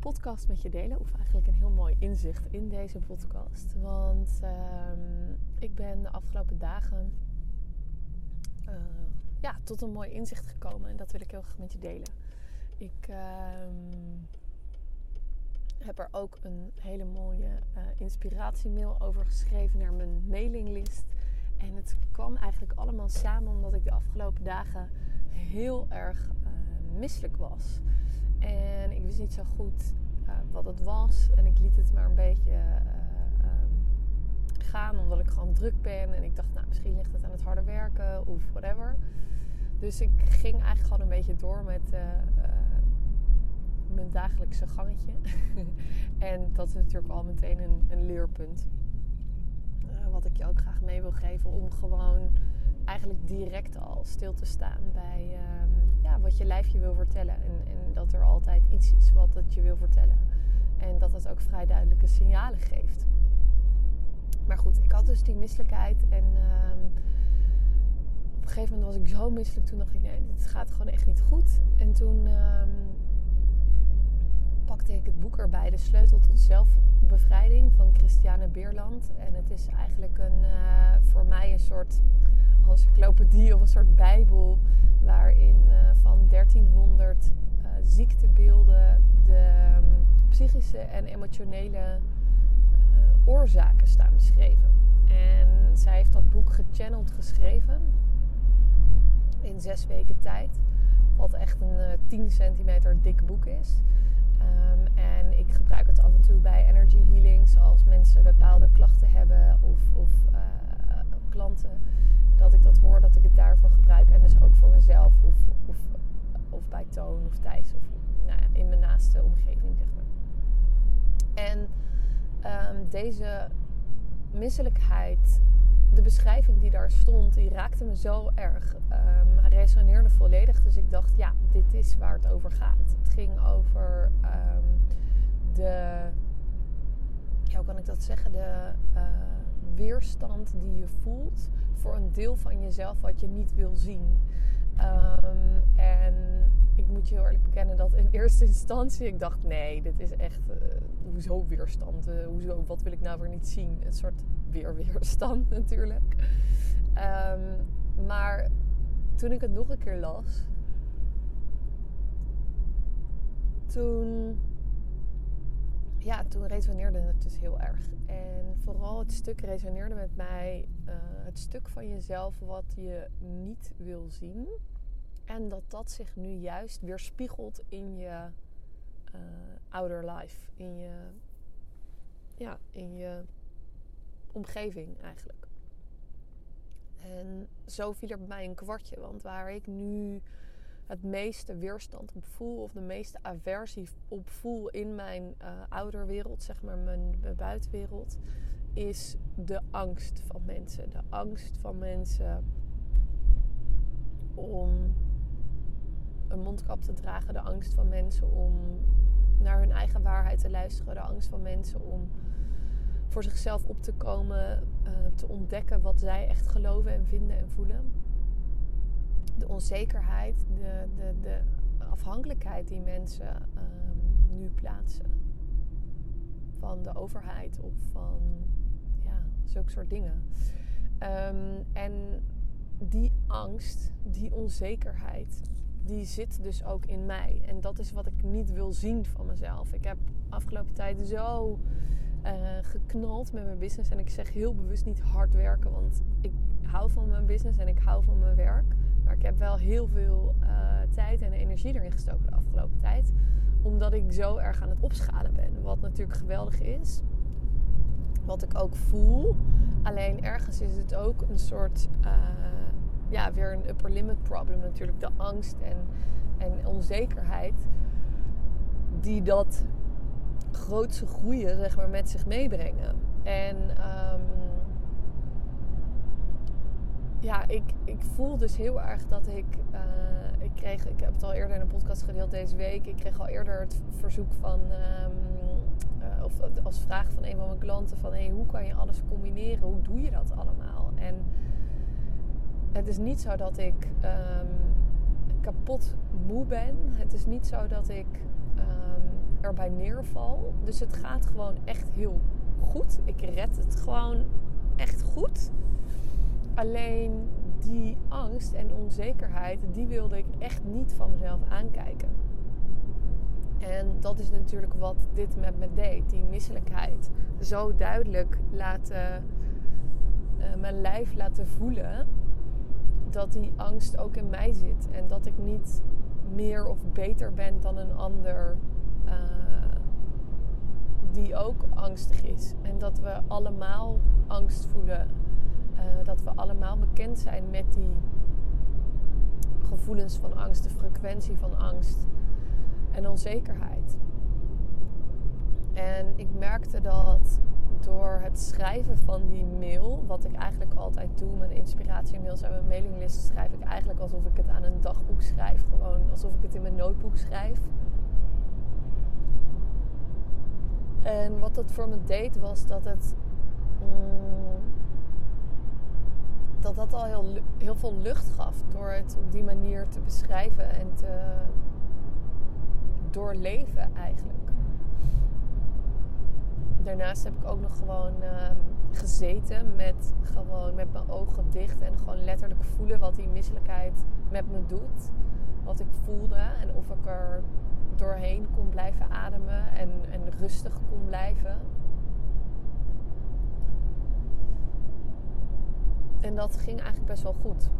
podcast met je delen. Of eigenlijk een heel mooi inzicht in deze podcast. Want ehm, ik ben de afgelopen dagen eh, ja, tot een mooi inzicht gekomen. En dat wil ik heel graag met je delen. Ik ehm, heb er ook een hele mooie uh, inspiratiemail over geschreven naar mijn mailinglist. En het kwam eigenlijk allemaal samen omdat ik de afgelopen dagen heel erg uh, misselijk was. En ik wist niet zo goed uh, wat het was. En ik liet het maar een beetje uh, um, gaan omdat ik gewoon druk ben. En ik dacht, nou, misschien ligt het aan het harde werken of whatever. Dus ik ging eigenlijk gewoon een beetje door met mijn dagelijkse gangetje. en dat is natuurlijk al meteen een, een leerpunt. wat ik je ook graag mee wil geven om gewoon eigenlijk direct al stil te staan bij um, wat je lijf je wil vertellen. En, en, dat er altijd iets is wat het je wil vertellen. En dat het ook vrij duidelijke signalen geeft. Maar goed, ik had dus die misselijkheid. En um, op een gegeven moment was ik zo misselijk. Toen dacht ik, nee, dit gaat gewoon echt niet goed. En toen um, pakte ik het boek erbij. De sleutel tot zelfbevrijding van Christiane Beerland. En het is eigenlijk een, uh, voor mij een soort encyclopedie of een soort bijbel waarin uh, van 1300 uh, ziektebeelden de um, psychische en emotionele uh, oorzaken staan beschreven. En zij heeft dat boek gechanneld geschreven in zes weken tijd. Wat echt een 10 centimeter dik boek is. Um, en ik gebruik het af en toe bij energy healings als mensen bepaalde klachten hebben of, of klanten dat ik dat hoor, dat ik het daarvoor gebruik. En dus ook voor mezelf of, of, of bij Toon of Thijs of nou ja, in mijn naaste omgeving, zeg maar. En um, deze misselijkheid, de beschrijving die daar stond, die raakte me zo erg. Um, resoneerde volledig. Dus ik dacht, ja, dit is waar het over gaat. Het ging over um, de, ja, hoe kan ik dat zeggen? De uh, weerstand die je voelt voor een deel van jezelf wat je niet wil zien. Um, en ik moet je heel eerlijk bekennen dat in eerste instantie ik dacht: nee, dit is echt. Uh, hoezo weerstand? Uh, hoezo, wat wil ik nou weer niet zien? Een soort weerweerstand natuurlijk. Um, maar toen ik het nog een keer las, toen ja, toen resoneerde het dus heel erg. En vooral het stuk resoneerde met mij, uh, het stuk van jezelf wat je niet wil zien. En dat dat zich nu juist weerspiegelt in je uh, outer life, in je, ja, in je omgeving eigenlijk. En zo viel er bij mij een kwartje, want waar ik nu het meeste weerstand op voel of de meeste aversie op voel in mijn uh, ouderwereld, zeg maar mijn, buitenwereld, is de angst van mensen. De angst van mensen om een mondkap te dragen, de angst van mensen om naar hun eigen waarheid te luisteren, de angst van mensen om voor zichzelf op te komen, uh, te ontdekken wat zij echt geloven en vinden en voelen de onzekerheid, de, de, de afhankelijkheid die mensen um, nu plaatsen van de overheid of van ja, zulke soort dingen. Um, en die angst, die onzekerheid, die zit dus ook in mij. En dat is wat ik niet wil zien van mezelf. Ik heb afgelopen tijd zo uh, geknald met mijn business. En ik zeg heel bewust niet hard werken, want ik hou van mijn business en ik hou van mijn werk. Maar ik heb wel heel veel uh, tijd en energie erin gestoken de afgelopen tijd. Omdat ik zo erg aan het opschalen ben. Wat natuurlijk geweldig is. Wat ik ook voel. Alleen ergens is het ook een soort. Uh, ja, weer een upper limit problem natuurlijk. De angst en, en onzekerheid. Die dat grootse groeien zeg maar, met zich meebrengen. En um, ja, ik, ik voel dus heel erg dat ik. Uh, ik kreeg, ik heb het al eerder in een podcast gedeeld deze week. Ik kreeg al eerder het verzoek van. Um, uh, of als vraag van een van mijn klanten: van hey, hoe kan je alles combineren? Hoe doe je dat allemaal? En het is niet zo dat ik um, kapot moe ben. Het is niet zo dat ik erbij neerval. Dus het gaat gewoon echt heel goed. Ik red het gewoon echt goed. Alleen die angst en onzekerheid, die wilde ik echt niet van mezelf aankijken. En dat is natuurlijk wat dit met me deed. Die misselijkheid. Zo duidelijk laten, uh, mijn lijf laten voelen dat die angst ook in mij zit. En dat ik niet meer of beter ben dan een ander uh, die ook angstig is. En dat we allemaal angst voelen uh, dat we allemaal bekend zijn met die gevoelens van angst, de frequentie van angst en onzekerheid. En ik merkte dat door het schrijven van die mail, wat ik eigenlijk altijd doe, mijn inspiratiemails en mijn mailinglist schrijf ik eigenlijk alsof ik het aan een dagboek schrijf. Gewoon alsof ik het in mijn notebook schrijf. En wat dat voor me deed was dat het. Mm, dat dat al heel, heel veel lucht gaf door het op die manier te beschrijven en te doorleven eigenlijk. Daarnaast heb ik ook nog gewoon uh, gezeten met, gewoon met mijn ogen dicht en gewoon letterlijk voelen wat die misselijkheid met me doet. Wat ik voelde en of ik er doorheen kon blijven ademen en, en rustig kon blijven. En dat ging eigenlijk best wel goed.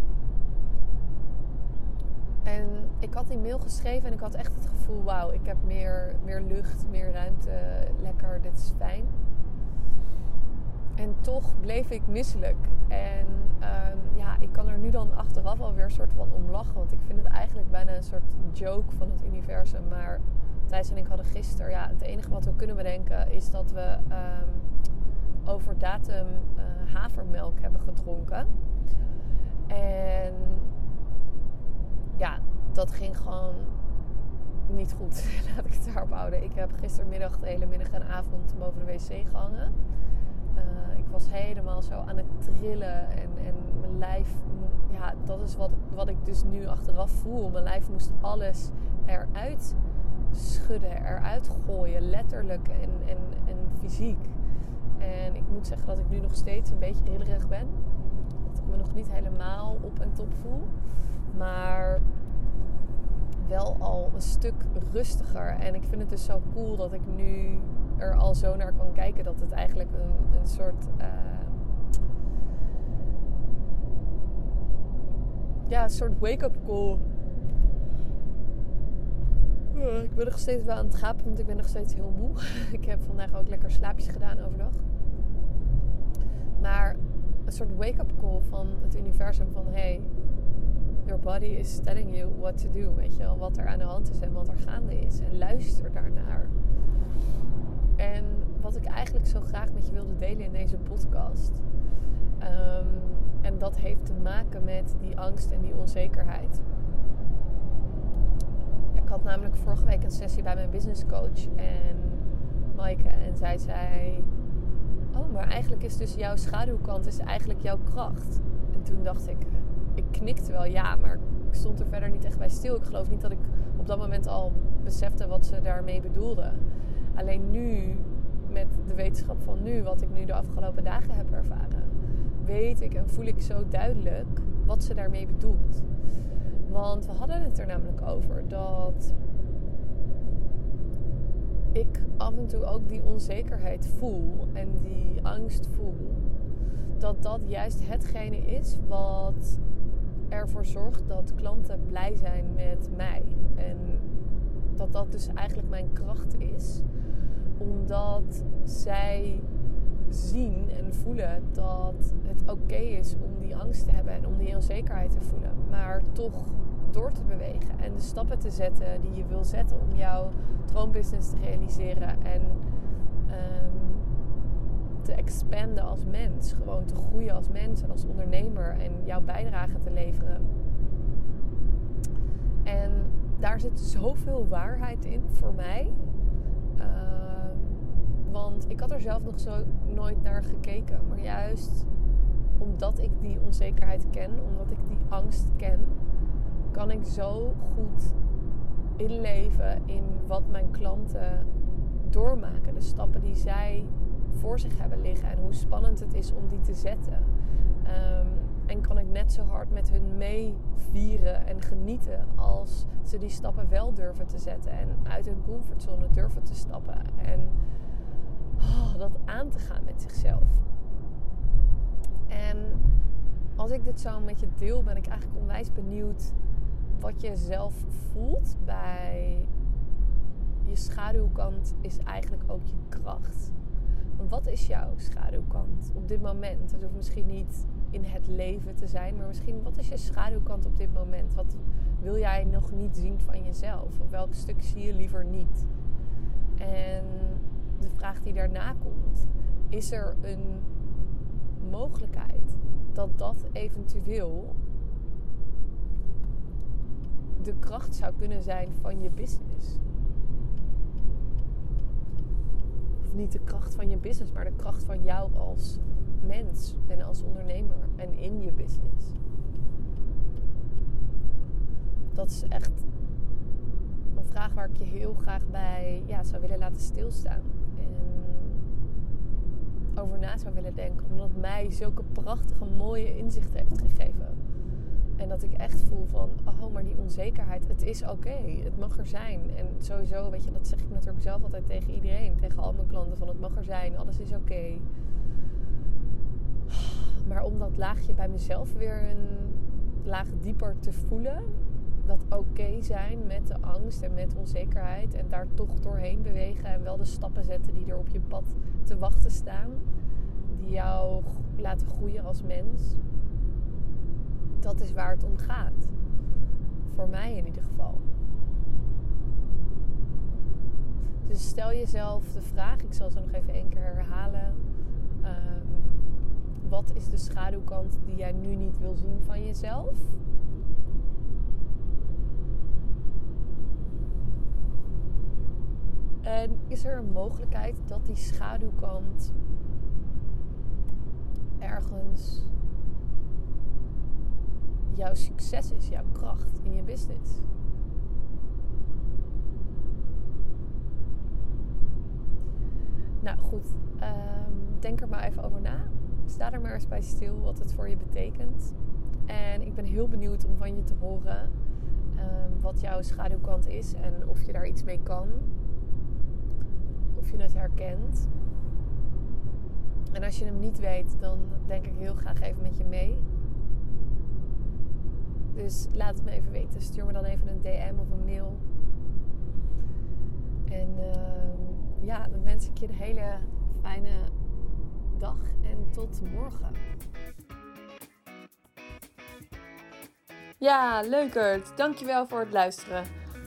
En ik had die mail geschreven en ik had echt het gevoel: wauw, ik heb meer, meer lucht, meer ruimte, lekker, dit is fijn. En toch bleef ik misselijk. En um, ja, ik kan er nu dan achteraf alweer een soort van om lachen. Want ik vind het eigenlijk bijna een soort joke van het universum. Maar Thijs en ik hadden gisteren, ja, het enige wat we kunnen bedenken is dat we um, over datum uh, havermelk hebben gedronken. En ja, dat ging gewoon niet goed. Laat ik het daarop houden. Ik heb gistermiddag de hele middag en avond boven de wc gehangen. Uh, ik was helemaal zo aan het trillen en, en mijn lijf, ja, dat is wat, wat ik dus nu achteraf voel. Mijn lijf moest alles eruit schudden, eruit gooien, letterlijk en, en, en fysiek. En ik moet zeggen dat ik nu nog steeds een beetje rillerig ben. Dat ik me nog niet helemaal op en top voel. Maar wel al een stuk rustiger. En ik vind het dus zo cool dat ik nu er al zo naar kan kijken. Dat het eigenlijk een, een soort... Uh, ja, een soort wake-up call. Ik ben nog steeds wel aan het gapen, want ik ben nog steeds heel moe. ik heb vandaag ook lekker slaapjes gedaan overdag. Maar een soort wake-up call van het universum van... Hey, your body is telling you what to do. Weet je wel, wat er aan de hand is en wat er gaande is. En luister daarnaar. En wat ik eigenlijk zo graag met je wilde delen in deze podcast. Um, en dat heeft te maken met die angst en die onzekerheid. Had namelijk vorige week een sessie bij mijn business coach en Maaike. En zij zei: Oh, maar eigenlijk is dus jouw schaduwkant is eigenlijk jouw kracht. En toen dacht ik, ik knikte wel ja, maar ik stond er verder niet echt bij stil. Ik geloof niet dat ik op dat moment al besefte wat ze daarmee bedoelde. Alleen nu, met de wetenschap van nu, wat ik nu de afgelopen dagen heb ervaren, weet ik en voel ik zo duidelijk wat ze daarmee bedoelt. Want we hadden het er namelijk over dat ik af en toe ook die onzekerheid voel en die angst voel, dat dat juist hetgene is wat ervoor zorgt dat klanten blij zijn met mij. En dat dat dus eigenlijk mijn kracht is, omdat zij zien en voelen dat het oké is om die angst te hebben en om die onzekerheid te voelen, maar toch door te bewegen en de stappen te zetten die je wil zetten om jouw droombusiness te realiseren en um, te expanden als mens, gewoon te groeien als mens en als ondernemer en jouw bijdrage te leveren. En daar zit zoveel waarheid in voor mij. Ehm, want ik had er zelf nog zo nooit naar gekeken. Maar juist omdat ik die onzekerheid ken, omdat ik die angst ken, kan ik zo goed inleven in wat mijn klanten doormaken. De stappen die zij voor zich hebben liggen en hoe spannend het is om die te zetten. Ehm, en kan ik net zo hard met hun meevieren en genieten als ze die stappen wel durven te zetten en uit hun comfortzone durven te stappen en oh, dat aan te gaan met zichzelf. En als ik dit zo met je deel, ben ik eigenlijk onwijs benieuwd wat je zelf voelt bij je schaduwkant is eigenlijk ook je kracht. wat is jouw schaduwkant op dit moment? Het hoeft misschien niet in het leven te zijn, maar misschien wat is je schaduwkant op dit moment? Wat wil jij nog niet zien van jezelf? Welk stuk zie je liever niet? En de vraag die daarna komt, is er een mogelijkheid dat dat eventueel de kracht zou kunnen zijn van je business? Of niet de kracht van je business, maar de kracht van jou als mens en als ondernemer en in je business. Dat is echt een vraag waar ik je heel graag bij ja, zou willen laten stilstaan. Over na zou willen denken. Omdat mij zulke prachtige, mooie inzichten heeft gegeven. En dat ik echt voel van, oh, maar die onzekerheid, het is oké. Het mag er zijn. En sowieso, weet je, dat zeg ik natuurlijk zelf altijd tegen iedereen. Tegen al mijn klanten, van het mag er zijn, alles is oké. Maar om dat laagje bij mezelf weer een laag dieper te voelen. Dat oké zijn met de angst en met onzekerheid. En daar toch doorheen bewegen. En wel de stappen zetten die er op je pad te wachten staan. Die jou laten groeien als mens. Dat is waar het om gaat. Voor mij in ieder geval. Dus stel jezelf de vraag, ik zal ze nog even één keer herhalen. Um, wat is de schaduwkant die jij nu niet wil zien van jezelf? En is er een mogelijkheid dat die schaduwkant ergens jouw succes is, jouw kracht in je business? Nou goed, um, denk er maar even over na sta er maar eens bij stil wat het voor je betekent. En ik ben heel benieuwd om van je te horen um, wat jouw schaduwkant is en of je daar iets mee kan. Je het herkent. En als je hem niet weet, dan denk ik heel graag even met je mee. Dus laat het me even weten. Stuur me dan even een DM of een mail. En uh, ja, dan wens ik je een hele fijne dag en tot morgen. Ja, leukert. Dankjewel voor het luisteren.